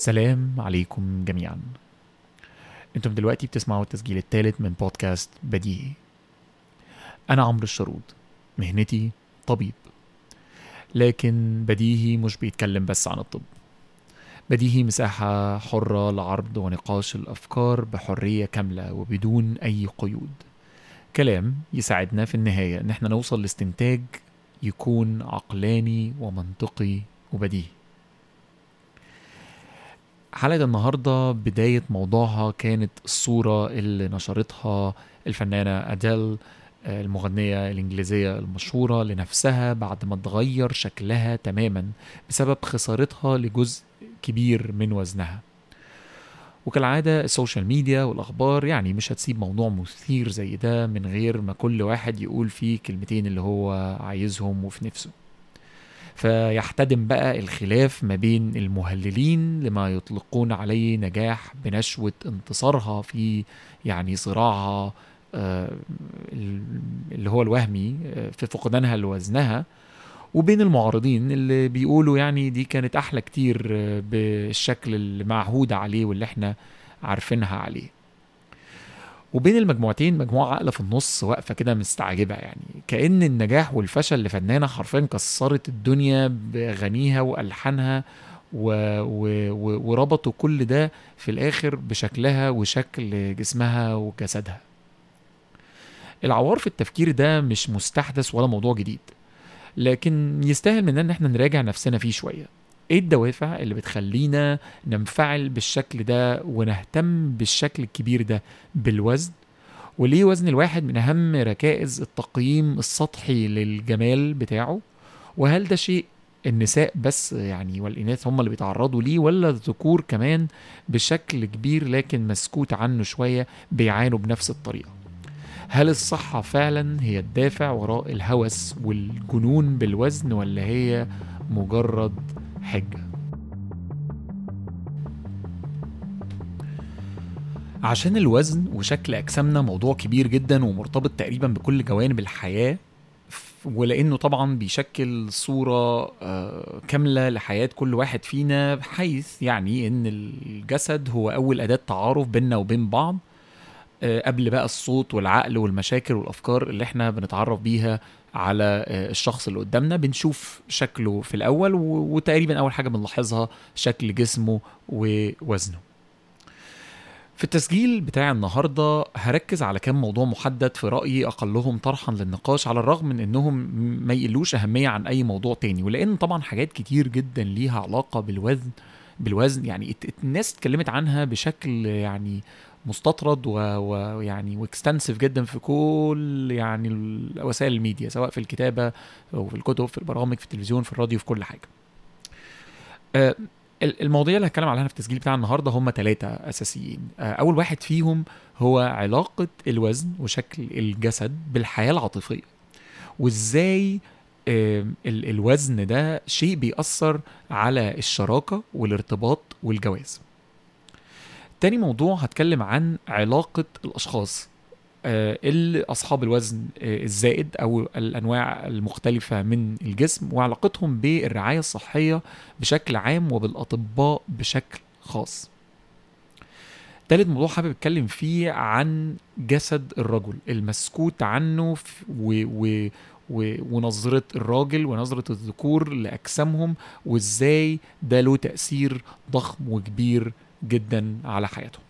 سلام عليكم جميعا. أنتم دلوقتي بتسمعوا التسجيل الثالث من بودكاست بديهي. أنا عمرو الشرود. مهنتي طبيب. لكن بديهي مش بيتكلم بس عن الطب. بديهي مساحة حرة لعرض ونقاش الأفكار بحرية كاملة وبدون أي قيود. كلام يساعدنا في النهاية إن إحنا نوصل لاستنتاج يكون عقلاني ومنطقي وبديهي. حلقة النهاردة بداية موضوعها كانت الصورة اللي نشرتها الفنانة أديل المغنية الإنجليزية المشهورة لنفسها بعد ما تغير شكلها تماما بسبب خسارتها لجزء كبير من وزنها. وكالعادة السوشيال ميديا والأخبار يعني مش هتسيب موضوع مثير زي ده من غير ما كل واحد يقول فيه كلمتين اللي هو عايزهم وفي نفسه. فيحتدم بقى الخلاف ما بين المهللين لما يطلقون عليه نجاح بنشوة انتصارها في يعني صراعها آه، اللي هو الوهمي آه، في فقدانها لوزنها. وبين المعارضين اللي بيقولوا يعني دي كانت أحلى كتير آه، بالشكل المعهود عليه واللي إحنا عارفينها عليه. وبين المجموعتين مجموعة عاقلة في النص واقفة كده مستعجبة يعني. كأن النجاح والفشل لفنانة حرفيا كسرت الدنيا بأغانيها وألحانها و... و... و... وربطوا كل ده في الآخر بشكلها وشكل جسمها وجسدها. العوار في التفكير ده مش مستحدث ولا موضوع جديد لكن يستاهل مننا إن إحنا نراجع نفسنا فيه شوية. إيه الدوافع اللي بتخلينا ننفعل بالشكل ده ونهتم بالشكل الكبير ده بالوزن؟ وليه وزن الواحد من أهم ركائز التقييم السطحي للجمال بتاعه؟ وهل ده شيء النساء بس يعني والإناث هم اللي بيتعرضوا ليه ولا الذكور كمان بشكل كبير لكن مسكوت عنه شوية بيعانوا بنفس الطريقة؟ هل الصحة فعلا هي الدافع وراء الهوس والجنون بالوزن ولا هي مجرد حجة. عشان الوزن وشكل أجسامنا موضوع كبير جدا ومرتبط تقريبا بكل جوانب الحياة ولأنه طبعا بيشكل صورة آه، كاملة لحياة كل واحد فينا حيث يعني إن الجسد هو أول أداة تعارف بيننا وبين بعض. قبل بقى الصوت والعقل والمشاكل والأفكار اللي إحنا بنتعرف بيها على آه، الشخص اللي قدامنا بنشوف شكله في الأول وتقريبا أول حاجة بنلاحظها شكل جسمه ووزنه. في التسجيل بتاع النهارده هركز على كام موضوع محدد في رأيي أقلهم طرحا للنقاش على الرغم من إنهم ما يقلوش أهمية عن أي موضوع تاني. ولأن طبعا حاجات كتير جدا ليها علاقة بالوزن بالوزن يعني الناس اتكلمت عنها بشكل يعني مستطرد ويعني و extensive جدا في كل يعني وسائل الميديا سواء في الكتابة أو في الكتب في البرامج في التلفزيون في الراديو في كل حاجة. آه، المواضيع اللي هتكلم عليها في التسجيل بتاع النهارده هم ثلاثة أساسيين. آه، أول واحد فيهم هو علاقة الوزن وشكل الجسد بالحياة العاطفية وإزاي الوزن ده شيء بيأثر على الشراكة والارتباط والجواز. تاني موضوع هتكلم عن علاقة الأشخاص آه، اللي أصحاب الوزن آه، الزائد أو الأنواع المختلفة من الجسم وعلاقتهم بالرعاية الصحية بشكل عام وبالأطباء بشكل خاص. تالت موضوع حابب أتكلم فيه عن جسد الرجل المسكوت عنه و, و ونظرة الراجل ونظرة الذكور لأجسامهم وإزاي ده له تأثير ضخم وكبير جدا على حياتهم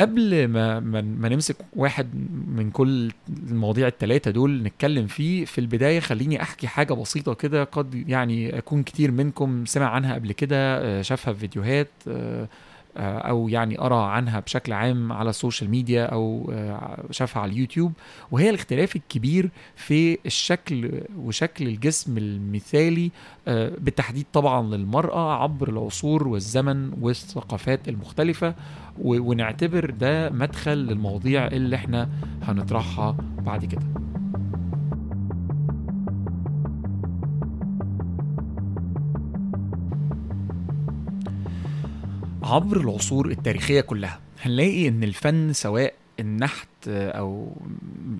قبل ما ما نمسك واحد من كل المواضيع الثلاثه دول نتكلم فيه في البداية خليني أحكي حاجة بسيطة كده قد يعني أكون كتير منكم سمع عنها قبل كده آه، شافها في فيديوهات آه، أو يعني قرا عنها بشكل عام على ال social media أو آه، شافها على اليوتيوب. وهي الاختلاف الكبير في الشكل وشكل الجسم المثالي آه، بالتحديد طبعا للمرأة عبر العصور والزمن والثقافات المختلفة. ونعتبر ده مدخل للمواضيع اللي إحنا هنطرحها بعد كده. عبر العصور التاريخية كلها هنلاقي إن الفن سواء النحت أو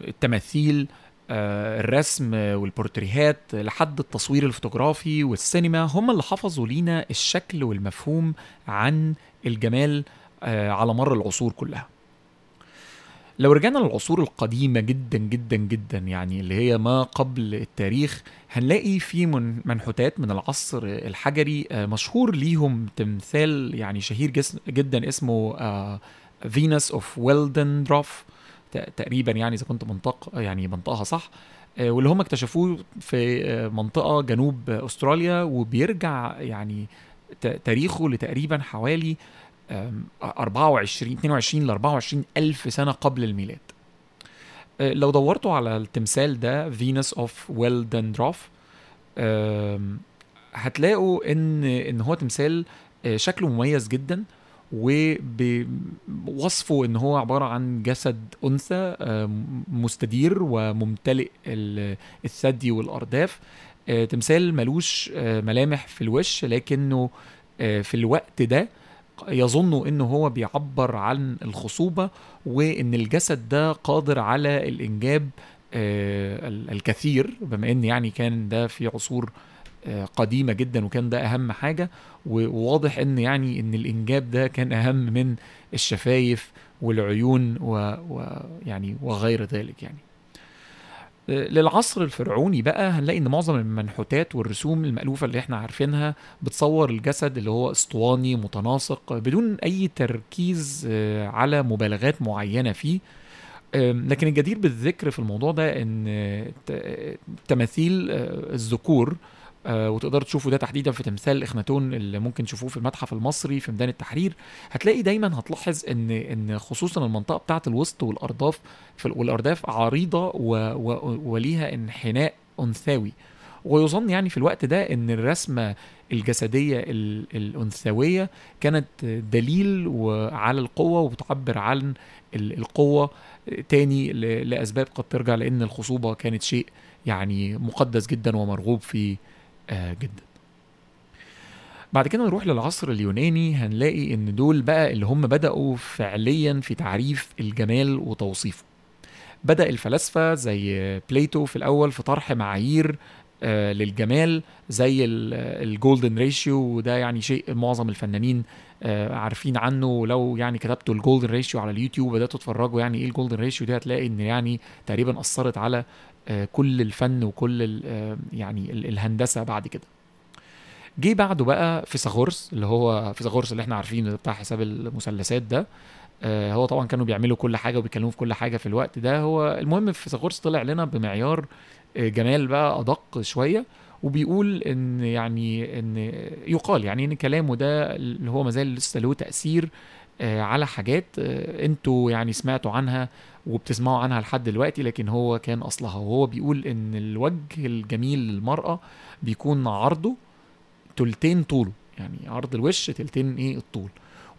التماثيل آه، الرسم والبورتريهات لحد التصوير الفوتوغرافي والسينما هم اللي حفظوا لينا الشكل والمفهوم عن الجمال آه، على مر العصور كلها. لو رجعنا للعصور القديمة جدا جدا جدا يعني اللي هي ما قبل التاريخ هنلاقي في من- منحوتات من العصر الحجري آه، مشهور ليهم تمثال يعني شهير جدا اسمه Venus of Willendorf تقريبا يعني إذا كنت منطق يعني بنطقها صح آه، واللي هم اكتشفوه في آه، منطقة جنوب أستراليا وبيرجع يعني تاريخه لتقريبا حوالي 24 22 ل 24 ألف سنة قبل الميلاد. آه، لو دورتوا على التمثال ده Venus of Willendorf هتلاقوا إن إن هو تمثال آه، شكله مميز جدا وبوصفه إن هو عبارة عن جسد أنثى آه، مستدير وممتلئ ال- الثدي والأرداف. تمثال ملوش ملامح في الوش لكنه في الوقت ده يظن انه هو بيعبر عن الخصوبة وإن الجسد ده قادر على الإنجاب آه، ال- الكثير بما إن يعني كان ده في عصور آه، قديمة جدا وكان ده أهم حاجة وواضح إن يعني إن الإنجاب ده كان أهم من الشفايف والعيون ويعني وغير ذلك يعني. للعصر الفرعوني بقى هنلاقي إن معظم المنحوتات والرسوم المألوفة اللي إحنا عارفينها بتصور الجسد اللي هو أسطواني متناسق بدون أي تركيز آه، على مبالغات معينة فيه. لكن الجدير بالذكر في الموضوع ده إن تماثيل آه، الذكور آه، وتقدر تشوفوا ده تحديدا في تمثال إخناتون اللي ممكن تشوفوه في المتحف المصري في ميدان التحرير. هتلاقي دايما هتلاحظ إن إن خصوصا المنطقة بتاعة الوسط والأرداف والأرداف عريضة وليها انحناء أنثوي. ويظن يعني في الوقت ده إن الرسمة الجسدية ال- الأنثوية كانت دليل على القوة وبتعبر عن ال- القوة تاني لأسباب قد ترجع لأن الخصوبة كانت شيء يعني مقدس جدا ومرغوب فيه جدا. بعد كده نروح للعصر اليوناني هنلاقي إن دول بقى اللي هم بدأوا فعليا في تعريف الجمال وتوصيفه. بدأ الفلاسفة زي Plato في الأول في طرح معايير آه، للجمال زي ال golden ratio وده يعني شيء معظم الفنانين آه، عارفين عنه. لو يعني كتبتوا ال golden ratio على اليوتيوب وبدأتوا تتفرجوا يعني إيه ال golden ratio دي هتلاقي إن يعني تقريبا أثرت على آه، كل الفن وكل آه، يعني ال- الهندسة بعد كده. جه بعده بقى فيثاغورس اللي هو فيثاغورس اللي إحنا عارفينه بتاع حساب المثلثات ده. آه، هو طبعا كانوا بيعملوا كل حاجة وبيتكلموا في كل حاجة في الوقت ده. هو المهم فيثاغورس طلع لنا بمعيار آه، جمال بقى أدق شوية وبيقول إن يعني إن يقال يعني إن كلامه ده اللي هو مازال لسه له تأثير آه، على حاجات آه، أنتوا يعني سمعتوا عنها وبتسمعوا عنها لحد دلوقتي لكن هو كان أصلها. وهو بيقول إن الوجه الجميل للمرأة بيكون عرضه تلتين طوله يعني عرض الوش تلتين إيه الطول.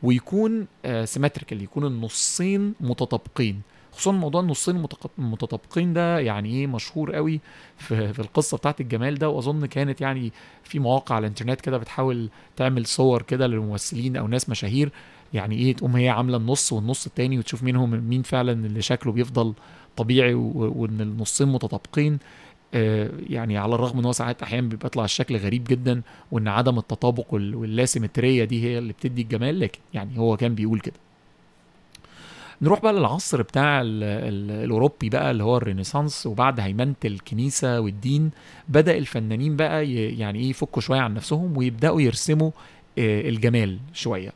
ويكون سيمتريكال يكون النصين متطابقين. خصوصا موضوع النصين المتطابقين ده يعني إيه مشهور قوي في, في القصة بتاعت الجمال ده. وأظن كانت يعني في مواقع على الإنترنت كده بتحاول تعمل صور كده للممثلين أو ناس مشاهير يعني إيه تقوم هي عاملة النص والنص التاني وتشوف منهم مين فعلا اللي شكله بيفضل طبيعي وإن النصين متطابقين. آه، يعني على الرغم إن هو ساعات أحيانا بيبقى يطلع الشكل غريب جدا وإن عدم التطابق وال- واللاسيمتريه دي هي اللي بتدي الجمال لكن يعني هو كان بيقول كده. نروح بقى للعصر بتاع ال ال الأوروبي بقى اللي هو الرينيسانس وبعد هيمنة الكنيسة والدين. بدأ الفنانين بقى يعني إيه يفكوا شوية عن نفسهم ويبدأوا يرسموا آه، الجمال شوية.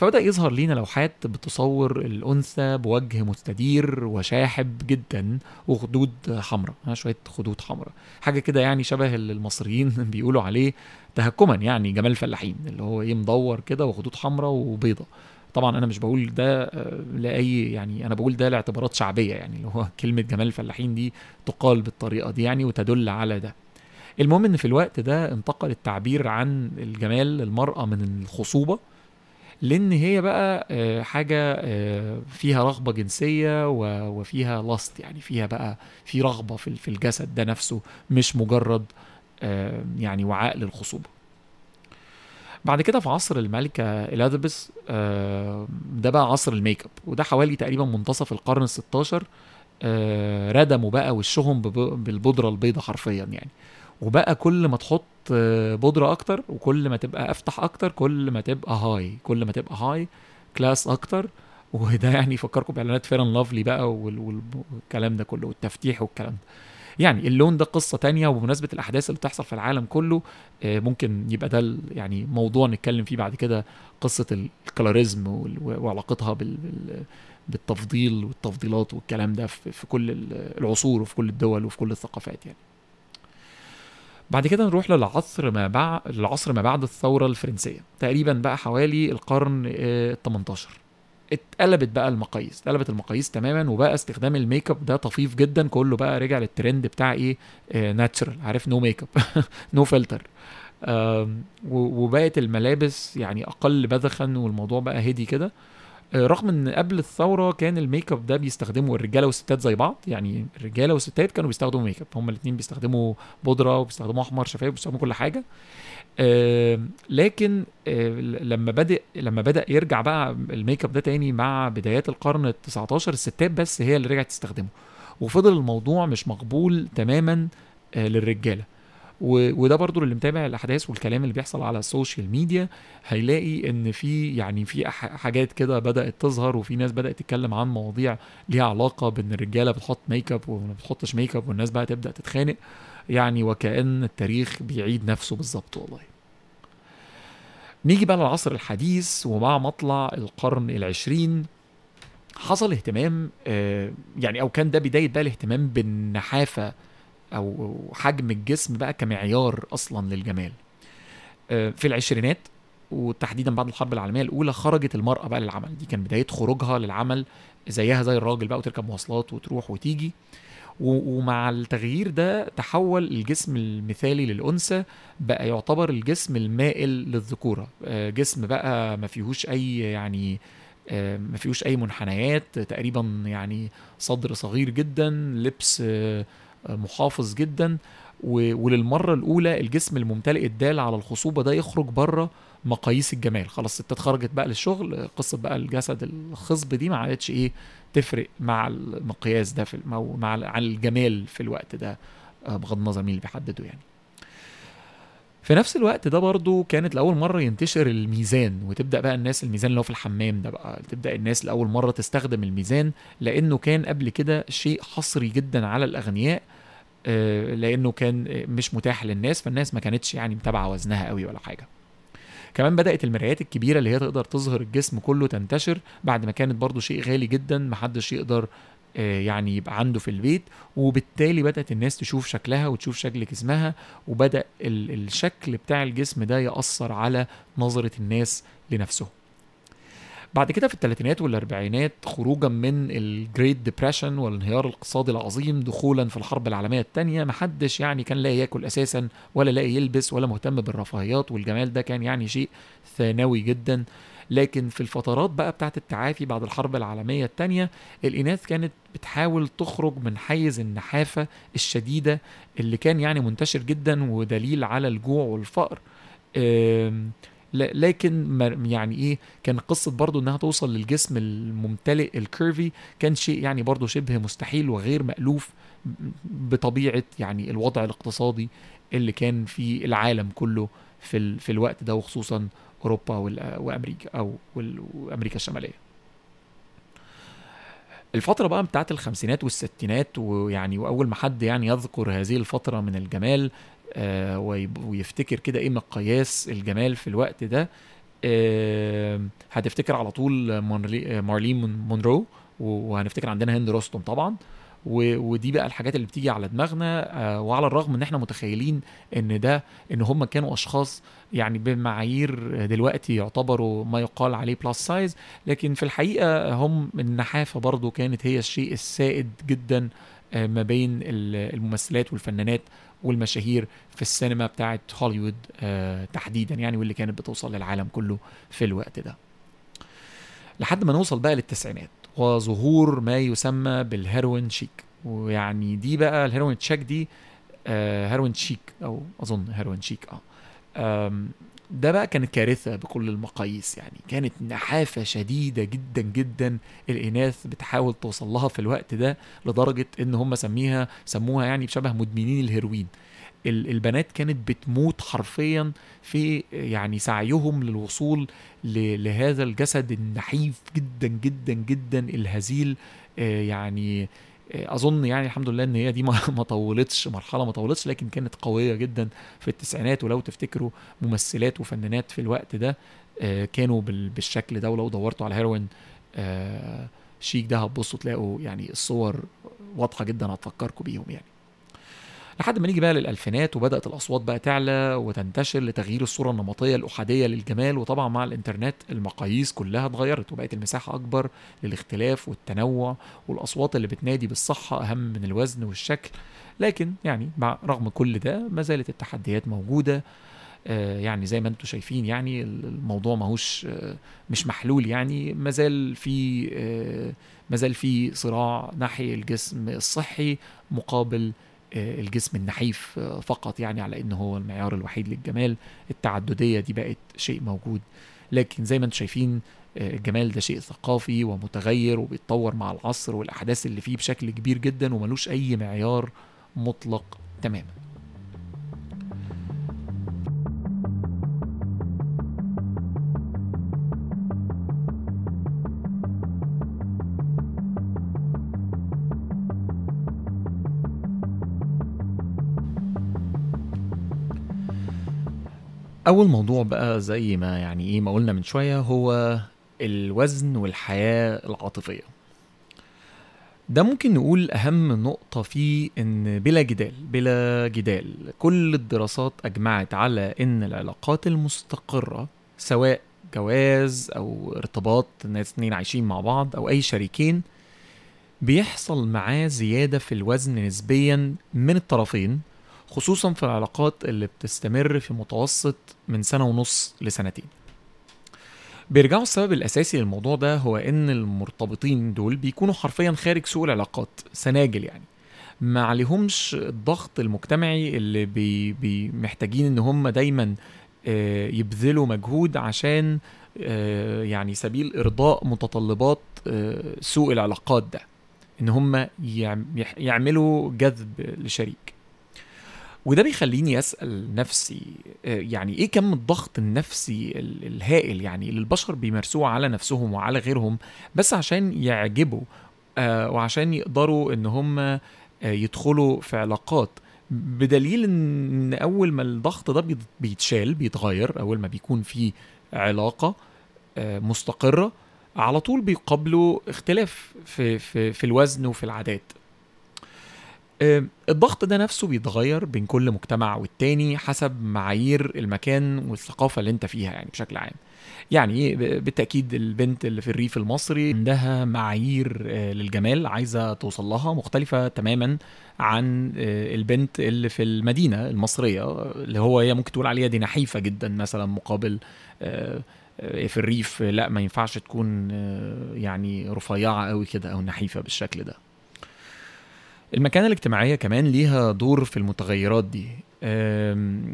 فبدأ يظهر لينا لوحات بتصور الأنثى بوجه مستدير وشاحب جدا وخدود حمراء شوية خدود حمراء. حاجة كده يعني شبه اللي المصريين بيقولوا عليه تهكما يعني جمال الفلاحين اللي هو إيه مدور كده وخدود حمراء وبيضة. طبعا أنا مش بقول ده آه، لأي يعني أنا بقول ده لاعتبارات شعبية يعني اللي هو كلمة جمال الفلاحين دي تقال بالطريقة دي يعني وتدل على ده. المهم إن في الوقت ده انتقل التعبير عن الجمال للمراه من الخصوبة لأن هي بقى آه، حاجة آه، فيها رغبة جنسية وفيها لاست يعني فيها بقى في رغبة في الجسد ده نفسه مش مجرد آه، يعني وعاء للخصوبه بعد كده في عصر الملكة إليزابيث ده بقى عصر ال make up وده حوالي تقريبا منتصف القرن ال 16 آه، ردموا بقى وشهم بالبودرة البيضاء حرفيا يعني. وبقى كل ما تحط آه، بودرة أكتر وكل ما تبقى أفتح أكتر كل ما تبقى high كل ما تبقى high class أكتر. وده يعني يفكركم بإعلانات Fair and Lovely بقى وال- وال- والكلام ده كله والتفتيح والكلام ده. يعني اللون ده قصة تانية وبمناسبة الأحداث اللي بتحصل في العالم كله آه، ممكن يبقى ده يعني موضوع نتكلم فيه بعد كده قصة ال colorism وعلاقتها بال بال- بالتفضيل والتفضيلات والكلام ده في كل ال- العصور وفي كل الدول وفي كل الثقافات يعني. بعد كده نروح للعصر ما بعد العصر ما بعد الثورة الفرنسية. تقريبا بقى حوالي القرن ال 18 اتقلبت بقى المقاييس اتقلبت المقاييس تماما وبقى استخدام ال make up ده طفيف جدا. كله بقى رجع للترند بتاع إيه؟ natural عارف؟ no make up no filter وبقت الملابس يعني أقل بذخا والموضوع بقى هدي كده. آه، رغم إن قبل الثورة كان ال make up ده بيستخدموا الرجالة والستات زي بعض يعني الرجالة والستات كانوا بيستخدموا make up هما الاثنين بيستخدموا بودرة وبيستخدموا أحمر شفايف وبيستخدموا كل حاجة. آه، لكن آه، لما بدأ لما بدأ يرجع بقى ال make up ده تاني مع بدايات القرن ال 19 الستات بس هي اللي رجعت تستخدمه. وفضل الموضوع مش مقبول تماما آه، للرجالة. وده برضو اللي متابع الأحداث والكلام اللي بيحصل على ال social media هيلاقي إن في يعني في حاجات كده بدأت تظهر وفي ناس بدأت تتكلم عن مواضيع ليها علاقة بإن الرجالة بتحط make up وما بتحطش make up والناس بقى تبدأ تتخانق يعني وكأن التاريخ بيعيد نفسه بالظبط والله. نيجي بقى للعصر الحديث ومع مطلع القرن العشرين حصل اهتمام آه، يعني أو كان ده بداية بقى الاهتمام بالنحافة أو حجم الجسم بقى كمعيار أصلا للجمال. آه، في العشرينات وتحديدا بعد الحرب العالمية الأولى خرجت المرأة بقى للعمل. دي كان بداية خروجها للعمل زيها زي الراجل بقى وتركب مواصلات وتروح وتيجي. ومع التغيير ده تحول الجسم المثالي للأنثى بقى يعتبر الجسم المائل للذكورة. آه، جسم بقى ما فيهوش أي يعني آه، ما فيهوش أي منحنيات تقريبا يعني صدر صغير جدا لبس محافظ جدا و- وللمرة الأولى الجسم الممتلئ الدال على الخصوبة ده يخرج برة مقاييس الجمال. خلاص الستات خرجت بقى للشغل قصة بقى الجسد الخصب دي ما عادتش إيه تفرق مع المقياس ده في مع عن الجمال في الوقت ده آه، بغض النظر مين اللي بيحدده يعني. في نفس الوقت ده برضو كانت لأول مرة ينتشر الميزان وتبدأ بقى الناس الميزان اللي هو في الحمام ده بقى تبدأ الناس لأول مرة تستخدم الميزان لأنه كان قبل كده شيء حصري جدا على الأغنياء آه، لأنه كان آه، مش متاح للناس فالناس ما كانتش يعني متابعة وزنها قوي ولا حاجة. كمان بدأت المرايات الكبيرة اللي هي تقدر تظهر الجسم كله تنتشر بعد ما كانت برضو شيء غالي جدا محدش يقدر آه، يعني يبقى عنده في البيت. وبالتالي بدأت الناس تشوف شكلها وتشوف شكل جسمها وبدأ ال- الشكل بتاع الجسم ده يأثر على نظرة الناس لنفسهم. بعد كده في الثلاثينات والأربعينات خروجا من ال Great Depression والانهيار الاقتصادي العظيم دخولا في الحرب العالمية الثانية محدش يعني كان لاقي ياكل أساسا ولا لاقي يلبس ولا مهتم بالرفاهيات والجمال ده كان يعني شيء ثانوي جدا. لكن في الفترات بقى بتاعت التعافي بعد الحرب العالمية الثانية الإناث كانت بتحاول تخرج من حيز النحافة الشديدة اللي كان يعني منتشر جدا ودليل على الجوع والفقر. لكن يعني إيه كان قصة برضو إنها توصل للجسم الممتلئ الكيرفي كان شيء يعني برضو شبه مستحيل وغير مألوف بطبيعة يعني الوضع الاقتصادي اللي كان في العالم كله في في الوقت ده وخصوصا أوروبا وأمريكا أو وأمريكا الشمالية. الفترة بقى بتاعت الخمسينات والستينات ويعني وأول ما حد يعني يذكر هذه الفترة من الجمال ويفتكر كده إيه مقياس الجمال في الوقت ده. آه هتفتكر على طول مارلي آه، مارلين مون- مونرو وهنفتكر عندنا هند رستم طبعا. ودي بقى الحاجات اللي بتيجي على دماغنا آه وعلى الرغم إن إحنا متخيلين إن ده إن هم كانوا أشخاص يعني بمعايير دلوقتي يعتبروا ما يقال عليه plus size لكن في الحقيقة هم النحافة برضو كانت هي الشيء السائد جدا آه، ما بين ال- الممثلات والفنانات والمشاهير في السينما بتاعت هوليوود آه، تحديدا يعني واللي كانت بتوصل للعالم كله في الوقت ده. لحد ما نوصل بقى للتسعينات وظهور ما يسمى بال heroin chic. ويعني دي بقى ال heroin chic دي آه heroin chic أو أظن heroin chic آه. ده بقى كانت كارثة بكل المقاييس يعني. كانت نحافة شديدة جدا جدا الإناث بتحاول توصل لها في الوقت ده لدرجة إن هم سميها سموها يعني بشبه مدمنين الهيروين. البنات كانت بتموت حرفيا في يعني سعيهم للوصول لهذا الجسد النحيف جدا جدا جدا الهزيل آه، يعني أظن يعني الحمد لله إن هي دي ما طولتش مرحلة ما طولتش لكن كانت قوية جدا في التسعينات. ولو تفتكروا ممثلات وفنانات في الوقت ده آه، كانوا بالشكل ده. ولو دورتوا على هيروين آه، شيك ده هتبصوا تلاقوا يعني الصور واضحة جدا هتفكركم بيهم يعني. لحد ما نيجي بقى للألفينات وبدأت الأصوات بقى تعلى وتنتشر لتغيير الصورة النمطية الأحادية للجمال وطبعا مع الإنترنت المقاييس كلها اتغيرت وبقت المساحة أكبر للاختلاف والتنوع والأصوات اللي بتنادي بالصحة أهم من الوزن والشكل. لكن يعني مع رغم كل ده ما زالت التحديات موجودة. آه يعني زي ما أنتم شايفين يعني الموضوع ماهوش آه مش محلول يعني. ما زال في آه ما زال في صراع ناحية الجسم الصحي مقابل الجسم النحيف فقط يعني على إنه هو المعيار الوحيد للجمال. التعددية دي بقت شيء موجود. لكن زي ما أنتم شايفين الجمال ده شيء ثقافي ومتغير وبيتطور مع العصر والأحداث اللي فيه بشكل كبير جدا وملوش أي معيار مطلق تماما. أول موضوع بقى زي ما يعني إيه ما قلنا من شوية هو الوزن والحياة العاطفية. ده ممكن نقول أهم نقطة فيه إن بلا جدال بلا جدال كل الدراسات أجمعت على إن العلاقات المستقرة سواء جواز أو ارتباط ناس اتنين عايشين مع بعض أو أي شريكين بيحصل معاه زيادة في الوزن نسبيا من الطرفين. خصوصا في العلاقات اللي بتستمر في متوسط من سنة ونص لسنتين. بيرجعوا السبب الأساسي للموضوع ده هو إن المرتبطين دول بيكونوا حرفيا خارج سوق العلاقات سناجل يعني. ما عليهمش الضغط المجتمعي اللي بي بي محتاجين إن هم دايما آه، يبذلوا مجهود عشان آه، يعني سبيل إرضاء متطلبات آه، سوق العلاقات ده. إن هم يعملوا جذب لشريك. وده بيخليني أسأل نفسي آه، يعني إيه كم الضغط النفسي الهائل يعني اللي البشر بيمارسوه على نفسهم وعلى غيرهم بس عشان يعجبوا آه، وعشان يقدروا إن هم آه، يدخلوا في علاقات. بدليل ان أول ما الضغط ده بيتشال بيتغير أول ما بيكون في علاقة مستقرة على طول بيقابلوا اختلاف في في في الوزن وفي العادات. الضغط ده نفسه بيتغير بين كل مجتمع والتاني حسب معايير المكان والثقافة اللي انت فيها يعني بشكل عام. يعني بالتأكيد البنت اللي في الريف المصري عندها معايير آه، للجمال عايزة توصل لها مختلفة تماما عن آه، البنت اللي في المدينة المصرية اللي هو هي ممكن تقول عليها دي نحيفة جدا مثلا مقابل آه، في الريف. لا ما ينفعش تكون يعني رفيعة قوي كده أو نحيفة بالشكل ده. المكانة الاجتماعية كمان ليها دور في المتغيرات دي.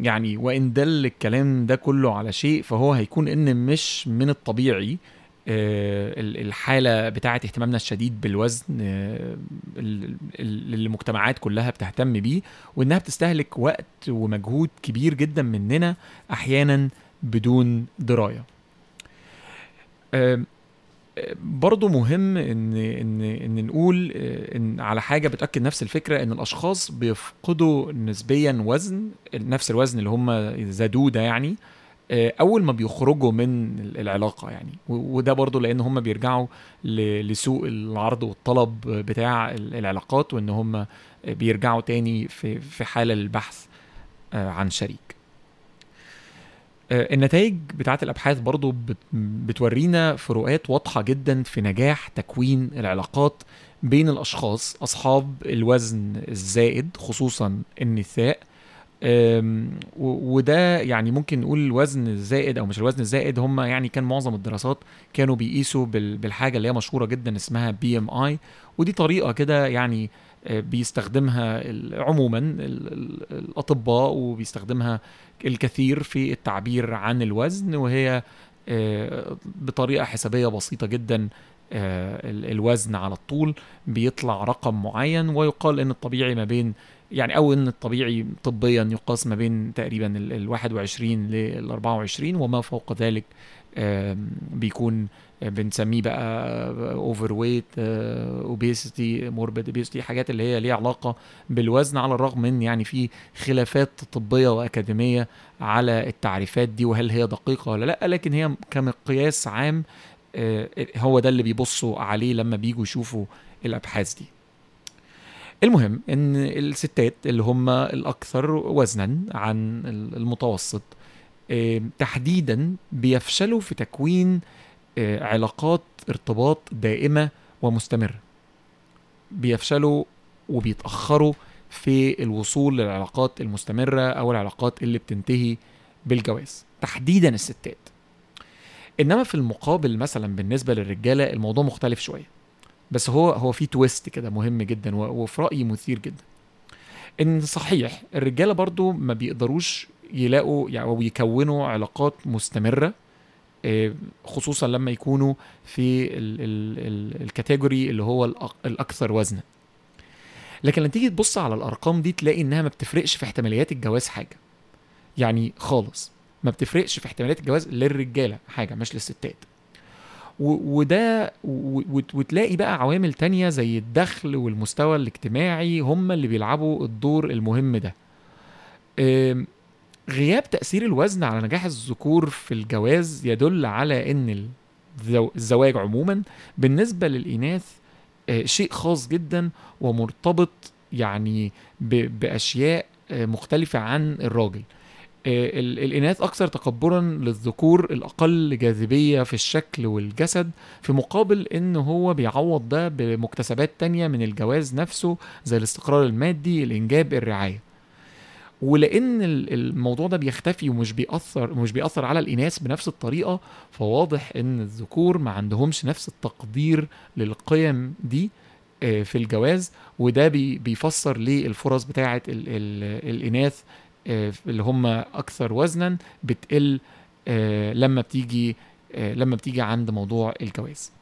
يعني وإن دل الكلام ده كله على شيء فهو هيكون إن مش من الطبيعي آه، الحالة بتاعة اهتمامنا الشديد بالوزن آه، اللي المجتمعات كلها بتهتم بيه وإنها بتستهلك وقت ومجهود كبير جدا مننا أحيانا بدون دراية. برضه مهم إن إن إن نقول إن على حاجة بتأكد نفس الفكرة إن الأشخاص بيفقدوا نسبيا وزن نفس الوزن اللي هم زادوه ده يعني آه، أول ما بيخرجوا من العلاقة يعني. وده برضه لأن هم بيرجعوا لسوق العرض والطلب بتاع العلاقات وإن هم بيرجعوا تاني في في حالة البحث آه، عن شريك. النتائج بتاعت الأبحاث برضو بتورينا فروقات واضحة جدا في نجاح تكوين العلاقات بين الأشخاص أصحاب الوزن الزائد خصوصا النساء. وده يعني ممكن نقول الوزن الزائد أو مش الوزن الزائد هم يعني كان معظم الدراسات كانوا بيقيسوا بال- بالحاجة اللي هي مشهورة جدا اسمها بي ام اي ودي طريقة كده يعني آه، بيستخدمها ال- عموما ال- ال- الأطباء وبيستخدمها الكثير في التعبير عن الوزن وهي آه، بطريقة حسابية بسيطة جدا آه، ال- الوزن على الطول بيطلع رقم معين ويقال إن الطبيعي ما بين يعني أو إن الطبيعي طبيا يقاس ما بين تقريبا ال ال 21 لل 24 وما فوق ذلك بيكون آه، بنسميه بقى overweight obesity morbid obesity حاجات اللي هي ليها علاقة بالوزن على الرغم من يعني في خلافات طبية وأكاديمية على التعريفات دي وهل هي دقيقة ولا لأ لكن هي كمقياس عام آه، هو ده اللي بيبصوا عليه لما بيجوا يشوفوا الأبحاث دي. المهم إن الستات اللي هم الأكثر وزنا عن المتوسط آه، تحديدا بيفشلوا في تكوين علاقات ارتباط دائمة ومستمرة. بيفشلوا وبيتأخروا في الوصول للعلاقات المستمرة أو العلاقات اللي بتنتهي بالجواز تحديدا الستات. إنما في المقابل مثلا بالنسبة للرجالة الموضوع مختلف شوية. بس هو هو في تويست كده مهم جدا وفي رأيي مثير جدا. إن صحيح الرجالة برضو ما بيقدروش يلاقوا يعني أو يكونوا علاقات مستمرة. آه، خصوصا لما يكونوا في ال ال ال الكاتيجوري اللي هو الأكثر وزنا. لكن لما تيجي تبص على الأرقام دي تلاقي إنها ما بتفرقش في احتماليات الجواز حاجة. يعني خالص. ما بتفرقش في احتماليات الجواز للرجالة حاجة مش للستات. وده وتلاقي بقى عوامل تانية زي الدخل والمستوى الاجتماعي هم اللي بيلعبوا الدور المهم ده. غياب تأثير الوزن على نجاح الذكور في الجواز يدل على الزو- الزواج عموما بالنسبة للإناث آه، شيء خاص جدا ومرتبط يعني بأشياء آه، مختلفة عن الراجل. آه، ال- الإناث أكثر تقبلا للذكور الأقل جاذبية في الشكل والجسد في مقابل إن هو بيعوض ده بمكتسبات تانية من الجواز نفسه زي الاستقرار المادي الإنجاب الرعاية. ولأن ال- الموضوع ده بيختفي ومش بيأثر مش بيأثر على الإناث بنفس الطريقة فواضح إن الذكور ما عندهمش نفس التقدير للقيم دي آه، في الجواز وده بي- بيفسر ليه الفرص بتاعة ال- ال- الإناث آه، اللي هم أكثر وزنا بتقل آه، لما بتيجي لما بتيجي عند موضوع الجواز.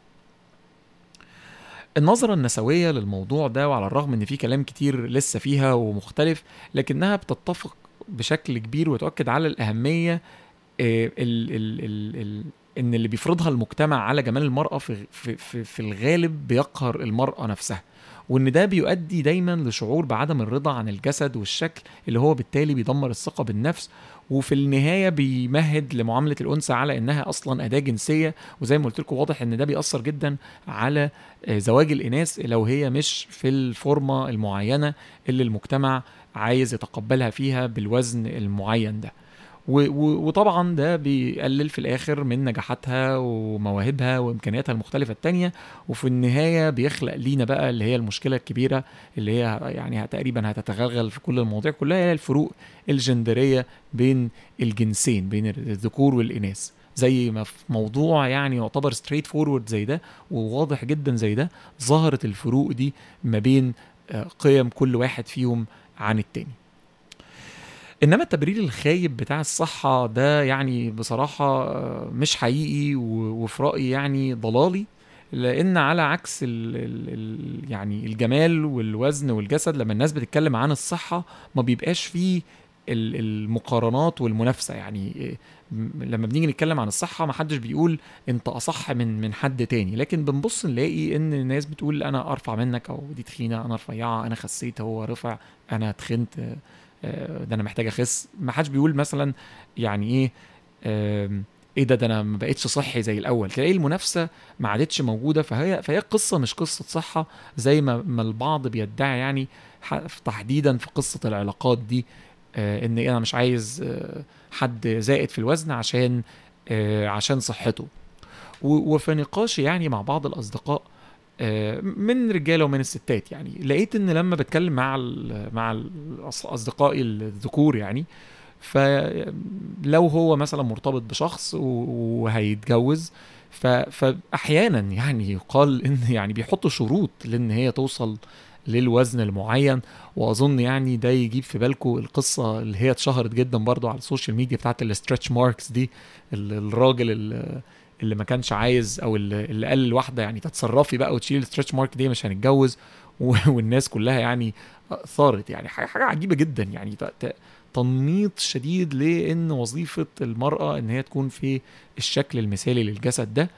النظرة النسوية للموضوع ده وعلى الرغم إن في كلام كتير لسه فيها ومختلف لكنها بتتفق بشكل كبير وتؤكد على الأهمية آه، ال ال ال ال إن اللي بيفرضها المجتمع على جمال المرأة في في في, في الغالب بيقهر المرأة نفسها. وإن ده بيؤدي دايما لشعور بعدم الرضا عن الجسد والشكل اللي هو بالتالي بيدمر الثقة بالنفس وفي النهاية بيمهد لمعاملة الأنثى على إنها أصلا أداة جنسية وزي ما قلت لكم واضح إن ده بيأثر جدا على آه، زواج الإناث لو هي مش في الفورمة المعينة اللي المجتمع عايز يتقبلها فيها بالوزن المعين ده. وطبعا ده بيقلل في الآخر من نجاحاتها ومواهبها وإمكانياتها المختلفة التانية. وفي النهاية بيخلق لينا بقى اللي هي المشكلة الكبيرة اللي هي يعني تقريبا هتتغلغل في كل المواضيع كلها هي الفروق الجندرية بين الجنسين بين الذكور والإناث. زي ما في موضوع يعني يعتبر straightforward زي ده وواضح جدا زي ده ظهرت الفروق دي ما بين آه، قيم كل واحد فيهم عن التاني. إنما التبرير الخايب بتاع الصحة ده يعني بصراحة آه، مش حقيقي وفي رأيي يعني ضلالي لأن على عكس ال ال ال يعني الجمال والوزن والجسد لما الناس بتتكلم عن الصحة ما بيبقاش فيه ال- المقارنات والمنافسة. يعني م- لما بنيجي نتكلم عن الصحة ما حدش بيقول أنت أصح من من حد تاني. لكن بنبص نلاقي إن الناس بتقول أنا أرفع منك أو دي تخينة أنا رفيعة أنا خسيت هو رفع أنا تخنت آه، آه، ده أنا محتاج اخس. ما حدش بيقول مثلا يعني إيه إيه ده ده أنا ما بقتش صحي زي الأول. تلاقي المنافسة ما عادتش موجودة. فهي فهي قصة مش قصة صحة زي ما ما البعض بيدعي يعني تحديدا في قصة العلاقات دي آه، إن أنا مش عايز آه، حد زائد في الوزن عشان آه، عشان صحته. وفي نقاشي يعني مع بعض الأصدقاء آه، من رجالة ومن الستات يعني. لقيت إن لما بتكلم مع مع أصدقائي الذكور يعني فلو هو مثلا مرتبط بشخص وهيتجوز فاحيانا يعني يقال إن يعني بيحطوا شروط لإن هي توصل للوزن المعين. وأظن يعني ده يجيب في بالكم القصة اللي هي اتشهرت جدا برضو على السوشيال ميديا بتاعت ال stretch marks دي الراجل اللي ما كانش عايز أو اللي قال لواحدة يعني تتصرفي بقى وتشيل ال stretch mark دي مش هنتجوز والناس كلها يعني ثارت يعني. حاجة عجيبة جدا يعني. تنميط شديد لإن وظيفة المرأة إن هي تكون في الشكل المثالي للجسد ده.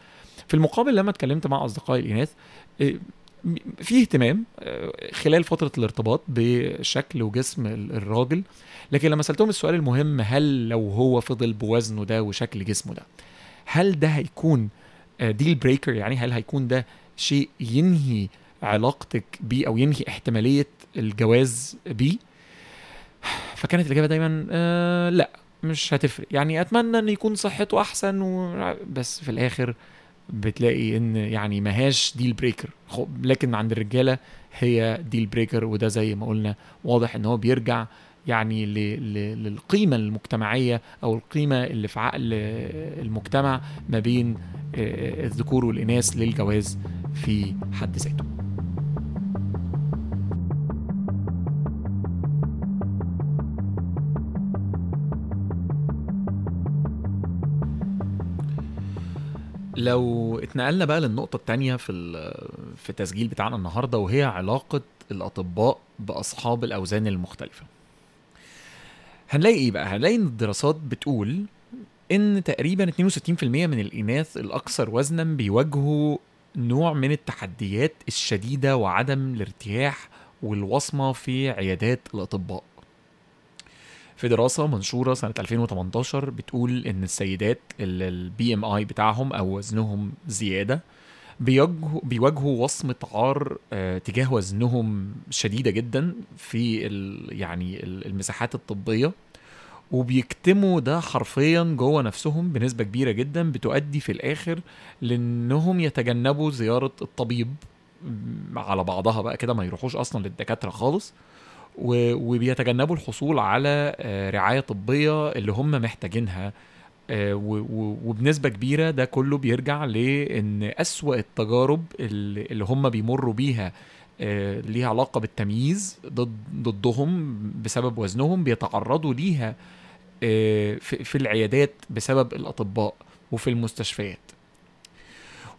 في المقابل لما اتكلمت مع اصدقائي الإناث آه، في اهتمام آه، خلال فترة الارتباط بشكل وجسم الراجل. لكن لما سألتهم السؤال المهم هل لو هو فضل بوزنه ده وشكل جسمه ده؟ هل ده هيكون ديل آه، بريكر يعني هل هيكون ده شيء ينهي علاقتك بيه أو ينهي احتمالية الجواز بيه؟ فكانت الإجابة دايما آه لا مش هتفرق. يعني أتمنى إن يكون صحته أحسن و... بس في الآخر بتلاقي إن يعني ماهاش deal breaker لكن عند الرجالة هي deal breaker وده زي ما قلنا واضح إن هو بيرجع يعني للقيمة المجتمعية أو القيمة اللي في عقل المجتمع ما بين آه، الذكور والإناث للجواز في حد ذاته. لو اتنقلنا بقى للنقطة التانية في في التسجيل بتاعنا النهاردة وهي علاقة الأطباء بأصحاب الأوزان المختلفة. هنلاقي إيه بقى؟ هنلاقي إن الدراسات بتقول إن تقريبا 62% من الإناث الأكثر وزنا بيواجهوا نوع من التحديات الشديدة وعدم الارتياح والوصمة في عيادات الأطباء. في دراسة منشورة سنة 2018 بتقول إن السيدات اللي ال BMI بتاعهم أو وزنهم زيادة بيواجهوا وصمة عار آه، تجاه وزنهم شديدة جدا في ال يعني المساحات الطبية. وبيكتموا ده حرفيا جوه نفسهم بنسبة كبيرة جدا بتؤدي في الآخر لأنهم يتجنبوا زيارة الطبيب على بعضها بقى كده ما يروحوش أصلا للدكاترة خالص. وبيتجنبوا الحصول على آه، رعاية طبية اللي هم محتاجينها. آه، وبنسبة كبيرة ده كله بيرجع لأن أسوأ التجارب اللي هم بيمروا بيها آه، ليها علاقة بالتمييز ضد ضدهم بسبب وزنهم بيتعرضوا ليها آه، في العيادات بسبب الأطباء وفي المستشفيات.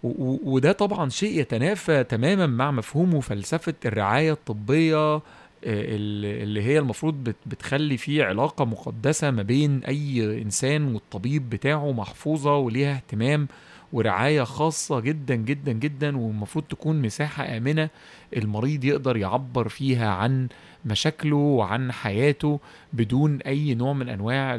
وده طبعا شيء يتنافى تماما مع مفهوم وفلسفة الرعاية الطبية اللي هي المفروض بتخلي فيه علاقة مقدسة ما بين أي إنسان والطبيب بتاعه محفوظة وليها اهتمام ورعاية خاصة جدا جدا جدا والمفروض تكون مساحة آمنة المريض يقدر يعبر فيها عن مشاكله وعن حياته بدون أي نوع من أنواع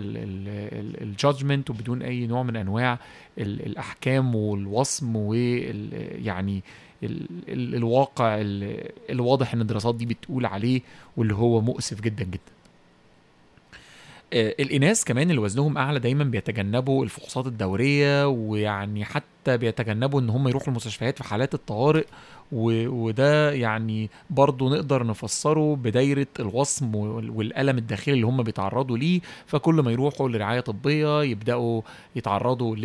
الجادجمنت وبدون أي نوع من أنواع الأحكام والوصم ويعني ال ال الواقع الواضح إن الدراسات دي بتقول عليه واللي هو مؤسف جدا جدا. آه، الإناث كمان اللي وزنهم أعلى دايما بيتجنبوا الفحوصات الدورية ويعني حتى بيتجنبوا إن هم يروحوا المستشفيات في حالات الطوارئ وده يعني برضه نقدر نفسره بدايرة الوصم والألم الداخلي اللي هم بيتعرضوا ليه. فكل ما يروحوا لرعاية طبية يبدأوا يتعرضوا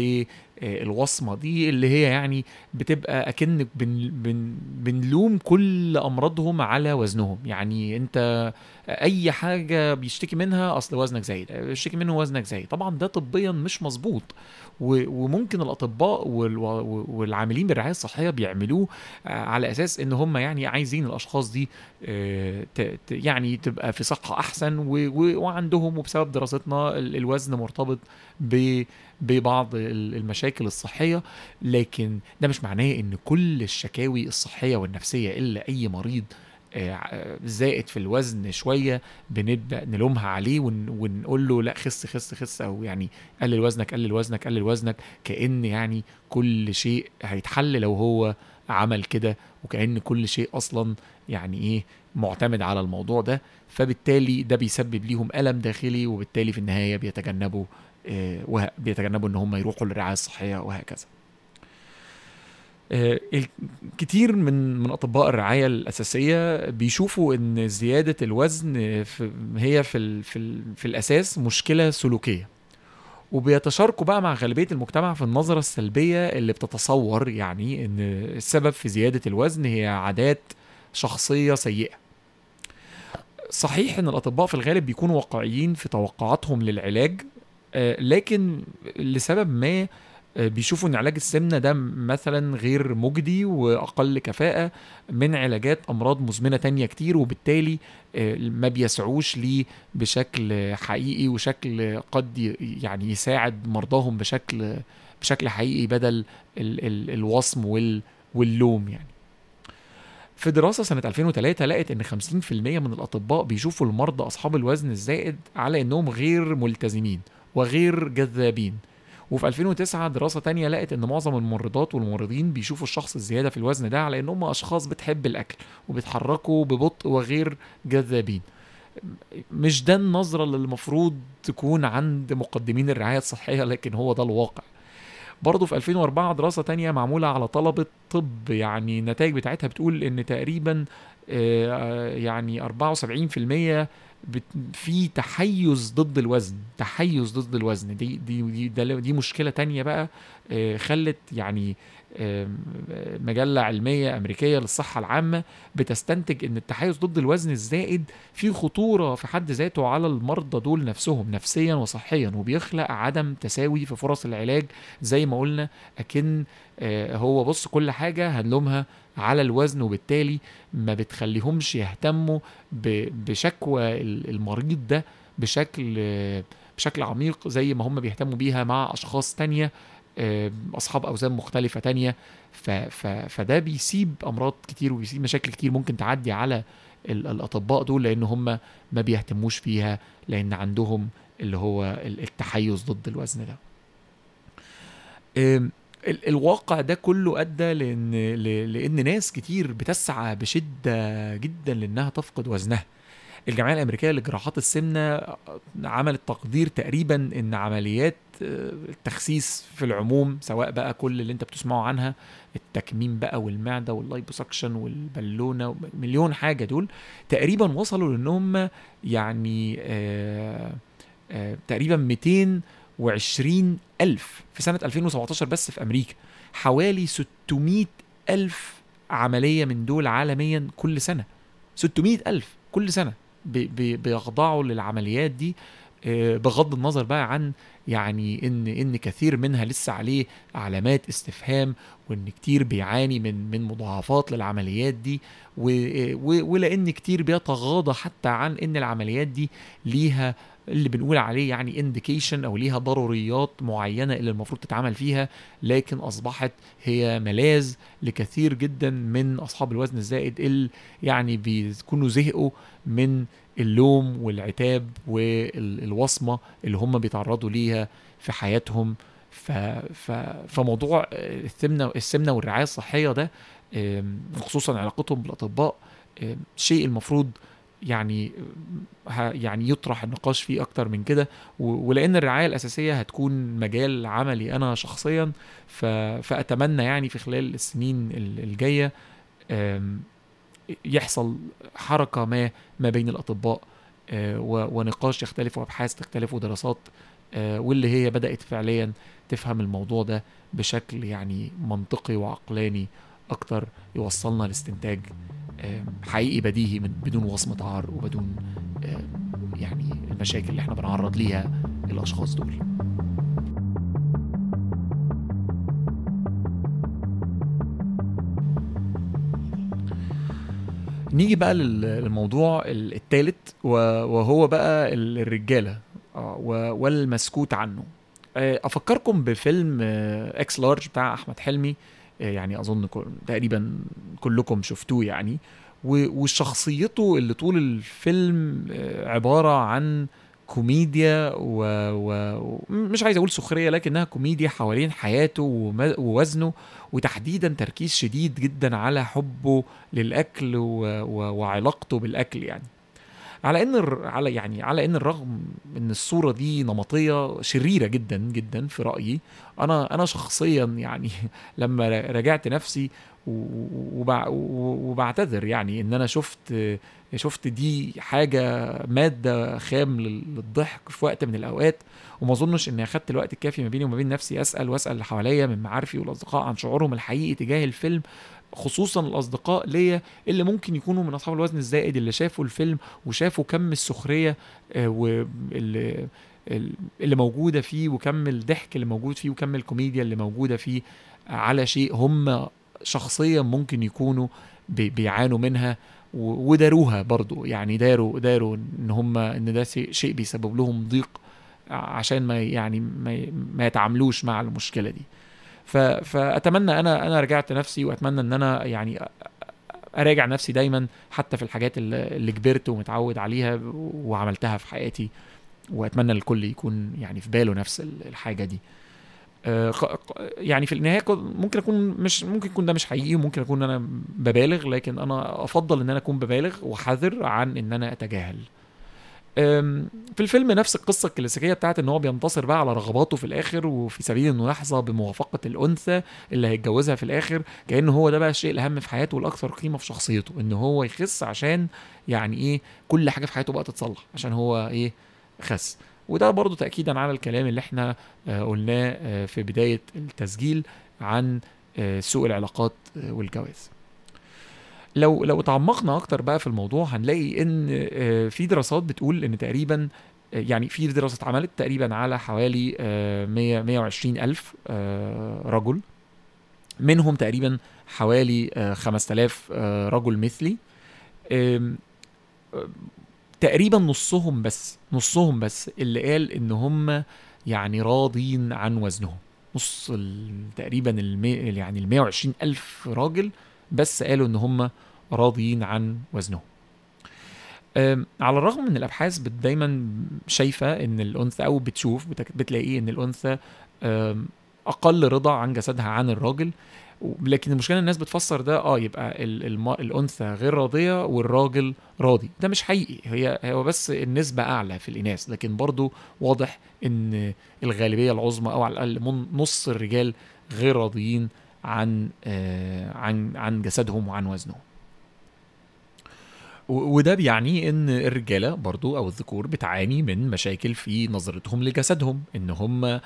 للوصمة دي اللي هي يعني بتبقى أكنك بن بن بنلوم كل أمراضهم على وزنهم. يعني أنت أي حاجة بيشتكي منها أصل وزنك زايد بيشتكي منه وزنك زايد. طبعا ده طبيا مش مظبوط وممكن الأطباء والعاملين بالرعاية الصحية بيعملوه آه، على أساس إن هم يعني عايزين الأشخاص دي آه، يعني تبقى في صحة أحسن وعندهم وبسبب دراستنا الوزن مرتبط ببعض المشاكل الصحية. لكن ده مش معناه إن كل الشكاوي الصحية والنفسية إلا أي مريض زائد في الوزن شوية بنبدأ نلومها عليه ونقول له لا خس خس خس أو يعني قلل وزنك قلل وزنك قلل وزنك كأن يعني كل شيء هيتحل لو هو عمل كده وكأن كل شيء أصلا يعني إيه معتمد على الموضوع ده. فبالتالي ده بيسبب ليهم ألم داخلي وبالتالي في النهاية بيتجنبوا آه بيتجنبوا إن هم يروحوا للرعاية الصحية وهكذا. آه، كتير من من أطباء الرعاية الأساسية بيشوفوا إن زيادة الوزن هي في ال في, ال في الأساس مشكلة سلوكية. وبيتشاركوا بقى مع غالبية المجتمع في النظرة السلبية اللي بتتصور يعني إن السبب في زيادة الوزن هي عادات شخصية سيئة. صحيح إن الأطباء في الغالب بيكونوا واقعيين في توقعاتهم للعلاج آه، لكن لسبب ما آه، بيشوفوا إن علاج السمنة ده مثلا غير مجدي وأقل كفاءة من علاجات أمراض مزمنة تانية كتير وبالتالي آه، ما بيسعوش ليه بشكل حقيقي وشكل قد يعني يساعد مرضاهم بشكل بشكل حقيقي بدل ال ال الوصم وال واللوم يعني. في دراسة سنة 2003 لقت إن 50% من الأطباء بيشوفوا المرضى أصحاب الوزن الزائد على إنهم غير ملتزمين وغير جذابين. وفي 2009 دراسة تانية لقت إن معظم الممرضات والممرضين بيشوفوا الشخص الزيادة في الوزن ده على إن هم أشخاص بتحب الأكل وبيتحركوا ببطء وغير جذابين. مش ده النظرة اللي المفروض تكون عند مقدمين الرعاية الصحية لكن هو ده الواقع. برضه في 2004 دراسة تانية معمولة على طلبة طب يعني النتائج بتاعتها بتقول إن تقريبا آه، يعني 74% في تحيز ضد الوزن تحيز ضد الوزن. دي دي دي, دي مشكلة تانية بقى آه، خلت يعني مجلة علمية أمريكية للصحة العامة بتستنتج إن التحيز ضد الوزن الزائد فيه خطورة في حد ذاته على المرضى دول نفسهم نفسيا وصحيا وبيخلق عدم تساوي في فرص العلاج زي ما قلنا أكن هو بص كل حاجة هنلومها على الوزن وبالتالي ما بتخليهمش يهتموا بشكوى المريض ده بشكل بشكل عميق زي ما هم بيهتموا بيها مع أشخاص تانية آه، أصحاب أوزان مختلفة تانية. فده بيسيب أمراض كتير وبيسيب مشاكل كتير ممكن تعدي على الأطباء دول لأن هم ما بيهتموش فيها لأن عندهم اللي هو التحيز ضد الوزن ده. ال الواقع ده كله أدى لأن لأن ناس كتير بتسعى بشدة جدا لأنها تفقد وزنها. الجمعية الأمريكية لجراحات السمنة عملت تقدير تقريبا إن عمليات آه، التخسيس في العموم سواء بقى كل اللي أنت بتسمعه عنها التكميم بقى والمعدة واللايبوسكشن والبالونة مليون حاجة دول تقريبا وصلوا لأن هم يعني آآ آآ تقريبا 200 120 ألف في سنة 2017 بس في أمريكا. حوالي 600 ألف عملية من دول عالميا كل سنة. 600 ألف كل سنة بيخضعوا للعمليات دي آه، بغض النظر بقى عن يعني إن إن كثير منها لسه عليه علامات استفهام وإن كتير بيعاني من من مضاعفات للعمليات دي آه، ولأن كتير بيتغاضى حتى عن إن العمليات دي ليها اللي بنقول عليه يعني انديكيشن أو ليها ضروريات معينة اللي المفروض تتعمل فيها لكن أصبحت هي ملاذ لكثير جدا من أصحاب الوزن الزائد اللي يعني بيكونوا زهقوا من اللوم والعتاب والوصمة اللي هم بيتعرضوا ليها في حياتهم. ف... ف... فموضوع السمنه السمنة والرعاية الصحية ده خصوصا علاقتهم بالأطباء شيء المفروض يعني يعني يطرح النقاش فيه أكتر من كده ولأن الرعاية الأساسية هتكون مجال عملي أنا شخصيا فأتمنى يعني في خلال السنين الجاية يحصل حركة ما ما بين الأطباء آه، ونقاش يختلف وأبحاث تختلف ودراسات آه، واللي هي بدأت فعليا تفهم الموضوع ده بشكل يعني منطقي وعقلاني أكتر يوصلنا لاستنتاج حقيقي بديهي من بدون وصمة عار وبدون يعني المشاكل اللي إحنا بنعرض ليها الأشخاص دول. نيجي بقى للموضوع الثالث وهو بقى الرجالة آه، والمسكوت عنه. آه، أفكركم بفيلم إكس آه، لارج بتاع أحمد حلمي يعني أظن تقريبا كلكم شفتوه يعني. وشخصيته اللي طول الفيلم عبارة عن كوميديا ومش عايز أقول سخرية لكنها كوميديا حوالين حياته ووزنه وتحديدا تركيز شديد جدا على حبه للأكل وعلاقته بالأكل يعني. على إن على يعني على إن الرغم إن الصورة دي نمطية شريرة جدا جدا في رأيي. أنا أنا شخصيا يعني لما راجعت نفسي وبعتذر يعني إن أنا شفت شفت دي حاجة مادة خام لل- للضحك في وقت من الأوقات وما أظنش إني أخدت الوقت الكافي ما بيني وما بين نفسي أسأل وأسأل اللي حواليا من معارفي والأصدقاء عن شعورهم الحقيقي تجاه الفيلم خصوصا الأصدقاء ليا اللي ممكن يكونوا من أصحاب الوزن الزائد اللي شافوا الفيلم وشافوا كم السخرية آه، واللي اللي موجودة فيه وكم الضحك اللي موجود فيه وكم الكوميديا اللي موجودة فيه على شيء هم شخصيا ممكن يكونوا بي- بيعانوا منها. وداروها برضو. يعني داروا داروا إن هم إن ده شيء بيسبب لهم ضيق عشان ما يعني ما, ما يتعاملوش مع المشكلة دي. فأتمنى أنا أنا رجعت نفسي وأتمنى إن أنا يعني أراجع نفسي دايما حتى في الحاجات اللي كبرت ومتعود عليها وعملتها في حياتي. وأتمنى الكل يكون يعني في باله نفس ال- الحاجة دي. يعني في النهاية كن- ممكن أكون مش ممكن يكون ده مش حقيقي وممكن أكون أنا ببالغ لكن أنا أفضل إن أنا أكون ببالغ وحذر عن إن أنا أتجاهل. في الفيلم نفس القصة الكلاسيكية بتاعت إن هو بينتصر بقى على رغباته في الآخر وفي سبيل انه يحظى بموافقة الأنثى اللي هيتجوزها في الآخر كان هو ده بقى الشيء الأهم في حياته والأكثر قيمة في شخصيته إن هو يخس عشان يعني إيه كل حاجة في حياته بقى تتصلح عشان هو إيه خس. وده برضو تاكيدا على الكلام اللي إحنا آه، قلناه آه، في بداية التسجيل عن آه، سوء العلاقات والجواز. لو لو تعمقنا أكتر بقى في الموضوع هنلاقي إن في دراسات بتقول إن تقريبا يعني في دراسة اتعملت تقريبا على حوالي آه، 100 120 ألف رجل. منهم تقريبا حوالي آه، 5000 آه، رجل مثلي. تقريبا نصهم بس نصهم بس اللي قال إن هم يعني راضين عن وزنهم. نص تقريبا المي يعني ال 120 ألف راجل بس قالوا إن هم راضيين عن وزنهم. على الرغم من الأبحاث دايما شايفة إن الأنثى أو بتشوف بتك- بتلاقي إن الأنثى أقل رضا عن جسدها عن الراجل. لكن المشكلة الناس بتفسر ده آه يبقى ال- الم- الأنثى غير راضية والراجل راضي. ده مش حقيقي. هي هو بس النسبة أعلى في الإناث. لكن برضو واضح إن الغالبية العظمى أو على الأقل نص الرجال غير راضيين عن آه عن عن جسدهم وعن وزنهم. وده بيعني إن الرجالة برضو أو الذكور بتعاني من مشاكل في نظرتهم لجسدهم. إن هم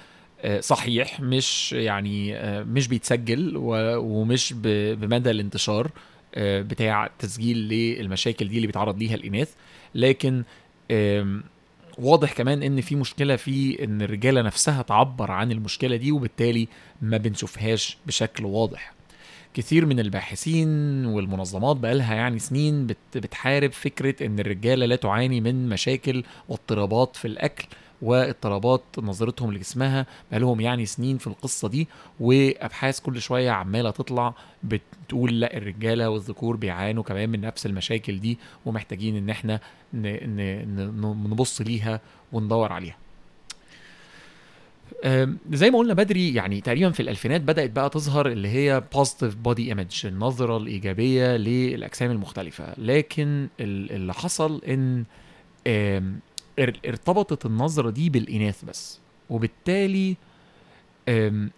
صحيح مش يعني آه، مش بيتسجل ومش بمدى الانتشار آه، بتاع تسجيل للمشاكل دي اللي بيتعرض ليها الإناث. لكن واضح كمان إن في مشكلة في إن الرجالة نفسها تعبر عن المشكلة دي وبالتالي ما بنشوفهاش بشكل واضح. كثير من الباحثين والمنظمات بقالها يعني سنين بت بتحارب فكرة إن الرجالة لا تعاني من مشاكل واضطرابات في الأكل. واضطرابات نظرتهم لجسمها بقالهم يعني سنين في القصة دي وأبحاث كل شوية عمالة تطلع بتقول لأ الرجالة والذكور بيعانوا كمان من نفس المشاكل دي ومحتاجين إن إحنا نبص ليها وندور عليها. زي ما قلنا بدري يعني تقريبا في الألفينات بدأت بقى تظهر اللي هي positive body image النظرة الإيجابية للأجسام المختلفة. لكن ال- اللي حصل إن ارتبطت النظرة دي بالإناث بس. وبالتالي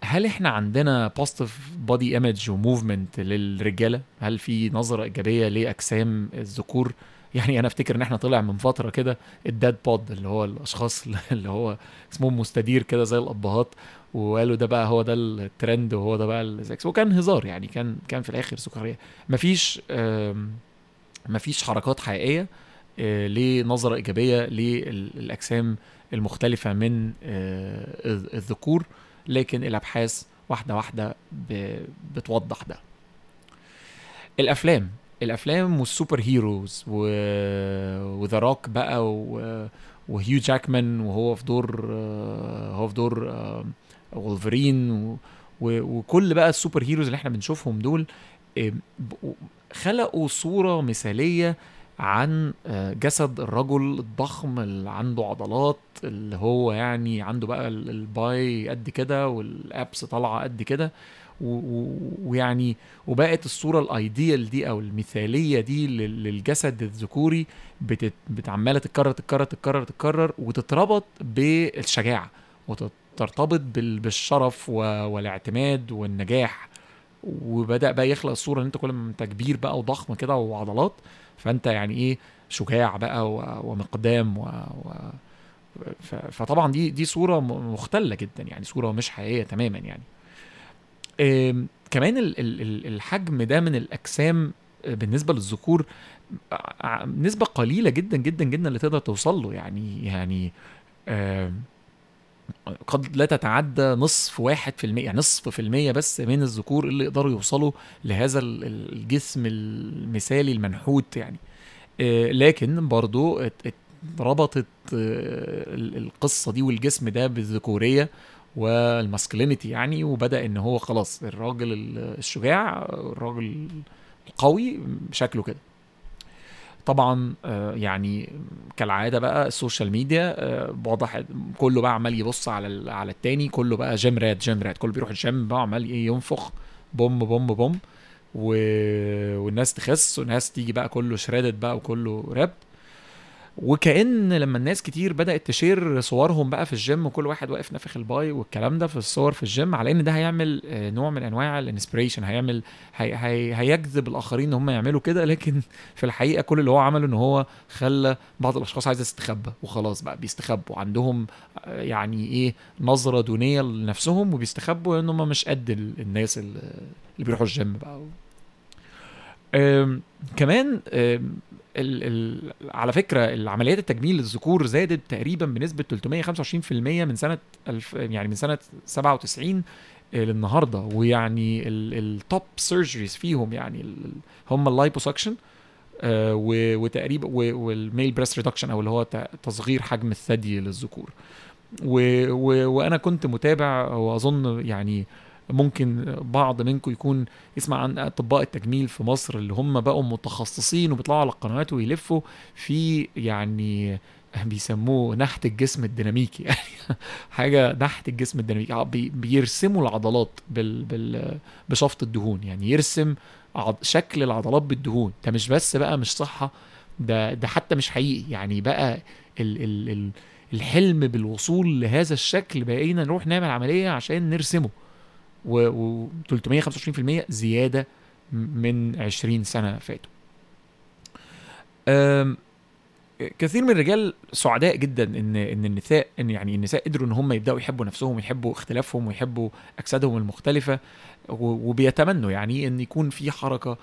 هل إحنا عندنا positive body image و movement للرجالة؟ هل في نظرة إيجابية لأجسام الذكور؟ يعني أنا أفتكر إن إحنا طلع من فترة كده ال dad bod اللي هو الأشخاص اللي هو جسمهم مستدير كده زي الأبهات وقالوا ده بقى هو ده الترند وهو ده بقى السكس وكان هزار يعني كان كان في الآخر سخرية. مفيش مفيش حركات حقيقية. لنظره إيجابية للاجسام المختلفة من آه، الذكور لكن الأبحاث واحدة واحدة بتوضح ده الأفلام الأفلام وال super heroes. وذا روك بقى. وهيو جاكمان وهو في دور آه، هو في دور آه، وولفرين. وكل بقى ال super heroes اللي إحنا بنشوفهم دول آه، خلقوا صورة مثالية عن آه، جسد الرجل الضخم اللي عنده عضلات اللي هو يعني عنده بقى ال- الباي قد كده والأبس طالعة قد كده. ويعني وبقت الصورة الأيديال دي أو المثالية دي للجسد الذكوري بتعماله تتكرر تتكرر تتكرر تتكرر وتتربط بالشجاعة وترتبط بالشرف والاعتماد والنجاح. وبدأ بقى يخلق الصورة إن أنت كل ما أنت كبير بقى وضخم كده وعضلات فأنت يعني إيه شجاع بقى ومقدام و, و فطبعا دي دي صورة مختلة جدا يعني صورة مش حقيقية تماما يعني. كمان الحجم ده من الأجسام بالنسبة للذكور نسبة قليلة جدا جدا جدا اللي تقدر توصل له يعني يعني قد لا تتعدى نصف واحد في المية يعني نصف في المية بس من الذكور اللي يقدروا يوصلوا لهذا الجسم المثالي المنحوت يعني. آه، لكن برضو ربطت آه، القصة دي والجسم ده بالذكورية والماسكلينيتي يعني وبدأ إن هو خلاص الراجل الشجاع الراجل القوي شكله كده. طبعا آه، يعني كالعادة بقى السوشيال ميديا آه، واضح كله بقى عمال يبص على على التاني كله بقى gym rat gym rat كله بيروح الجيم بقى عمال إيه ينفخ بوم بوم بوم. و... والناس تخس والناس تيجي بقى كله shredded بقى وكله ripped. وكأن لما الناس كتير بدأت تشير صورهم بقى في الجيم وكل واحد واقف نافخ الباي والكلام ده في الصور في الجيم على إن ده هيعمل آه، نوع من أنواع ال inspiration هيعمل هي هي هيجذب الآخرين إن هم يعملوا كده. لكن في الحقيقة كل اللي هو عمله إن هو خلى بعض الأشخاص عايزة تستخبى وخلاص بقى بيستخبوا. عندهم آه، يعني إيه نظرة دونية لنفسهم وبيستخبوا إن هم مش قد الناس اللي بيروحوا الجيم بقى. كمان ال ال على فكرة العمليات التجميل للذكور زادت تقريبا بنسبة 325% من سنة ألف يعني من سنة 97 آه، للنهاردة. ويعني ال top surgeries فيهم يعني هم ال liposuction آه وتقريبا وال male breast reduction أو اللي هو تصغير حجم الثدي للذكور. وأنا كنت متابع وأظن يعني ممكن بعض منكم يكون يسمع عن أطباء التجميل في مصر اللي هم بقوا متخصصين وبيطلعوا على القنوات ويلفوا في يعني بيسموه نحت الجسم الديناميكي. يعني حاجة نحت الجسم الديناميكي. آه، بيرسموا العضلات بال بال بشفط الدهون. يعني يرسم شكل العضلات بالدهون. ده مش بس بقى مش صحة ده ده حتى مش حقيقي. يعني بقى ال ال ال الحلم بالوصول لهذا الشكل بقينا نروح نعمل عملية عشان نرسمه. و 325% زيادة من 20 سنة فاتوا. كثير من الرجال سعداء جدا إن إن النساء إن يعني النساء قدروا إن هم يبدأوا يحبوا نفسهم ويحبوا اختلافهم ويحبوا أجسادهم المختلفة وبيتمنوا يعني إن يكون في حركة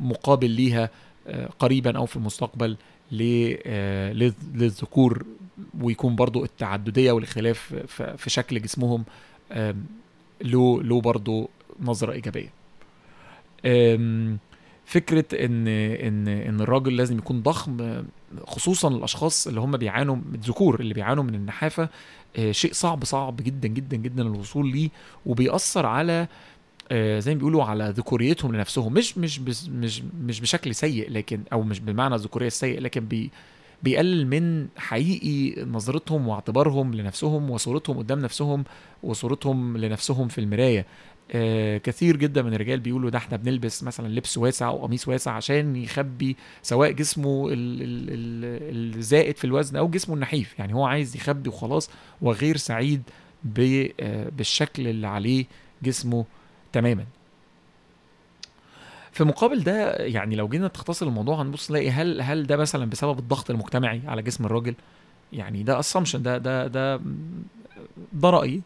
مقابل ليها آه، قريبا أو في المستقبل آه، للذكور ويكون برضو التعددية والاختلاف في شكل جسمهم له له برضه نظرة إيجابية. فكرة إن إن إن الراجل لازم يكون ضخم خصوصا الأشخاص اللي هم بيعانوا الذكور اللي بيعانوا من النحافة آه، شيء صعب صعب جدا جدا جدا الوصول ليه وبيأثر على آه، زي ما بيقولوا على ذكوريتهم لنفسهم. مش مش مش مش بشكل سيء لكن أو مش بالمعنى الذكوريه السيء لكن بي بيقلل من حقيقي نظرتهم واعتبارهم لنفسهم وصورتهم قدام نفسهم وصورتهم لنفسهم في المراية. آه كثير جدا من الرجال بيقولوا ده إحنا بنلبس مثلا لبس واسع أو قميص واسع عشان يخبي سواء جسمه الزائد في الوزن أو جسمه النحيف. يعني هو عايز يخبي وخلاص وغير سعيد آه بالشكل اللي عليه جسمه تماما. في مقابل ده يعني لو جينا تختصر الموضوع هنبص نلاقي هل هل ده مثلا بسبب الضغط المجتمعي على جسم الراجل؟ يعني ده assumption ده ده ده ده رأيي.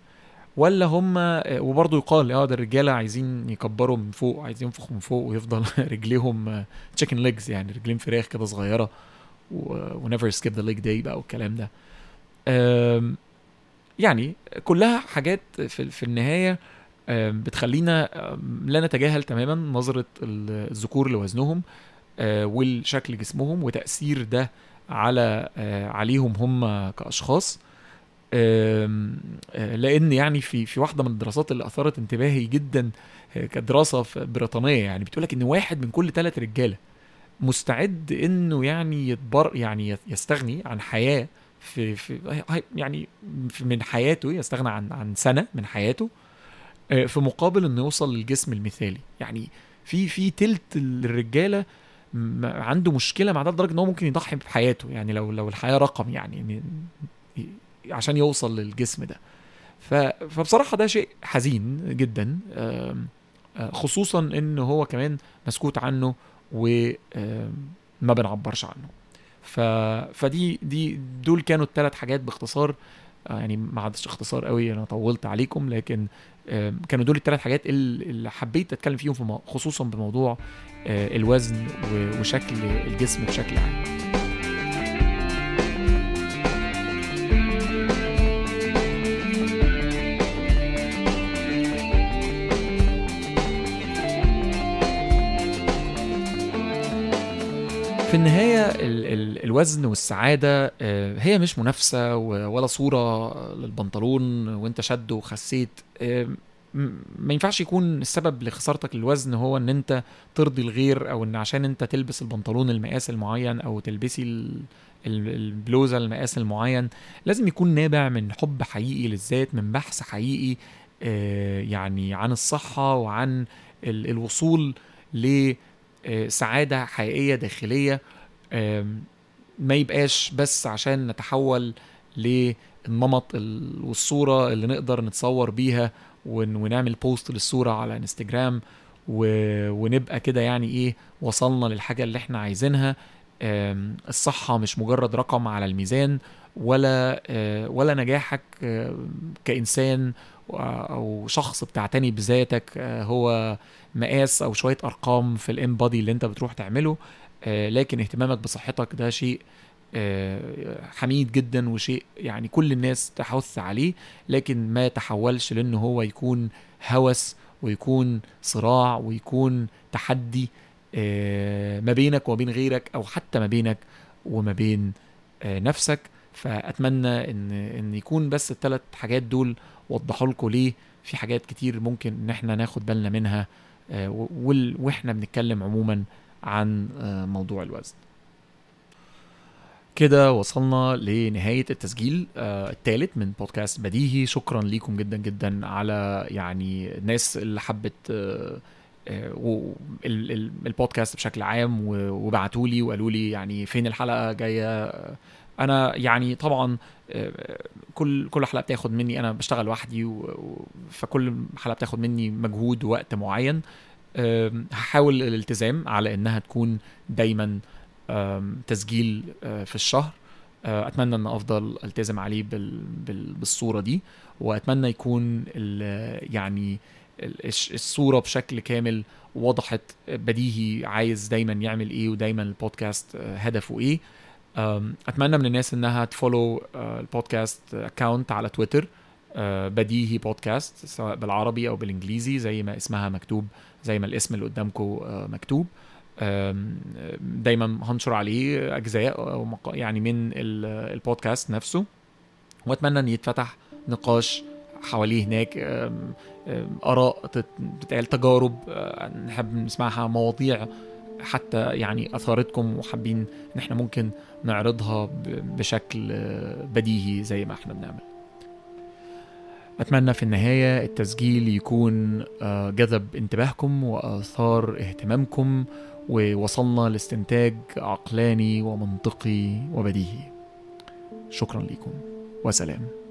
ولا هم وبرضه يقال آه ده الرجالة عايزين يكبروا من فوق عايزين ينفخوا من فوق ويفضل رجليهم chicken legs يعني رجلين فراخ كده صغيرة و never skip the leg day بقى والكلام ده. يعني كلها حاجات في, في النهاية بتخلينا لا نتجاهل تماما نظرة الذكور لوزنهم آه، والشكل جسمهم وتأثير ده على آه، عليهم هم كأشخاص. آه، لأن يعني في في واحدة من الدراسات اللي اثارت انتباهي جدا كانت دراسه بريطانية يعني بتقول لك إن واحد من كل ثلاث رجالة مستعد إنه يعني يتبر يعني يستغني عن حياة في, في يعني من حياته يستغنى عن عن سنة من حياته. في مقابل إنه يوصل للجسم المثالي. يعني في في تلت الرجالة عنده مشكلة مع ده لدرجة إن هو ممكن يضحي بحياته. يعني لو لو الحياة رقم يعني عشان يوصل للجسم ده. فبصراحة ده شيء حزين جدا آه، خصوصا إن هو كمان مسكوت عنه وما بنعبرش عنه. ف... فدي دي دول كانوا الثلاث حاجات باختصار. آه، يعني ما عادش اختصار قوي أنا طولت عليكم لكن كانوا دول الثلاث حاجات اللي حبيت أتكلم فيهم خصوصا بموضوع آه، الوزن وشكل الجسم بشكل عام. في النهاية ال ال الوزن والسعادة آه، هي مش منافسة ولا صورة للبنطلون وانت شد وخسيت. ما ينفعش يكون السبب لخسارتك للوزن هو ان انت ترضي الغير أو ان عشان انت تلبس البنطلون المقاس المعين أو تلبسي ال- ال- البلوزة المقاس المعين لازم يكون نابع من حب حقيقي للذات من بحث حقيقي آه، يعني عن الصحة وعن ال- الوصول لسعادة حقيقية داخلية آم، ما يبقاش بس عشان نتحول للنمط ال- والصورة اللي نقدر نتصور بيها ون- ونعمل بوست للصورة على انستجرام ونبقى كده يعني إيه وصلنا للحاجة اللي إحنا عايزينها. آم، الصحة مش مجرد رقم على الميزان ولا آه، ولا نجاحك آه، كإنسان و- أو شخص بتعتني بذاتك آه، هو مقاس أو شوية أرقام في الام بودي اللي أنت بتروح تعمله آه، لكن اهتمامك بصحتك ده شيء آه، حميد جدا وشيء يعني كل الناس تحث عليه لكن ما تحولش لأنه هو يكون هوس ويكون صراع ويكون تحدي آه، ما بينك وما بين غيرك أو حتى ما بينك وما بين نفسك. فأتمنى إن إن يكون بس الثلاث حاجات دول وضحوا لكم ليه في حاجات كتير ممكن إن إحنا ناخد بالنا منها. وإحنا بنتكلم عموما عن آه، موضوع الوزن. كده وصلنا لنهاية التسجيل آه، الثالث من بودكاست بديهي. شكرا ليكم جدا جدا على يعني الناس اللي حبت آه، آه، البودكاست بشكل عام وبعتوا لي وقالوا لي يعني فين الحلقة جاية آه، أنا يعني طبعا آه، كل كل حلقة بتاخد مني أنا بشتغل لوحدي فكل حلقة بتاخد مني مجهود ووقت معين. هحاول الالتزام على إنها تكون دايما تسجيل آه، في الشهر. آه، أتمنى إن أفضل التزم عليه بال بال بالصورة دي وأتمنى يكون يعني الصورة بشكل كامل وضحت بديهي عايز دايما يعمل إيه ودايما البودكاست هدفه إيه. أتمنى من الناس إنها ت follow آه، البودكاست account على تويتر آه، بديهي بودكاست سواء بالعربي أو بالإنجليزي زي ما اسمها مكتوب زي ما الاسم اللي قدامكم مكتوب. آم، دايما هنشر عليه أجزاء يعني من ال- البودكاست نفسه. وأتمنى إن يتفتح نقاش حواليه هناك. آراء تت- تتقال تجارب آه، نحب نسمعها مواضيع حتى يعني أثارتكم وحابين إن إحنا ممكن نعرضها بشكل آه، بديهي زي ما إحنا بنعمل. أتمنى في النهاية التسجيل يكون آه، جذب انتباهكم وأثار اهتمامكم ووصلنا لاستنتاج عقلاني ومنطقي وبديهي. شكرا لكم وسلام.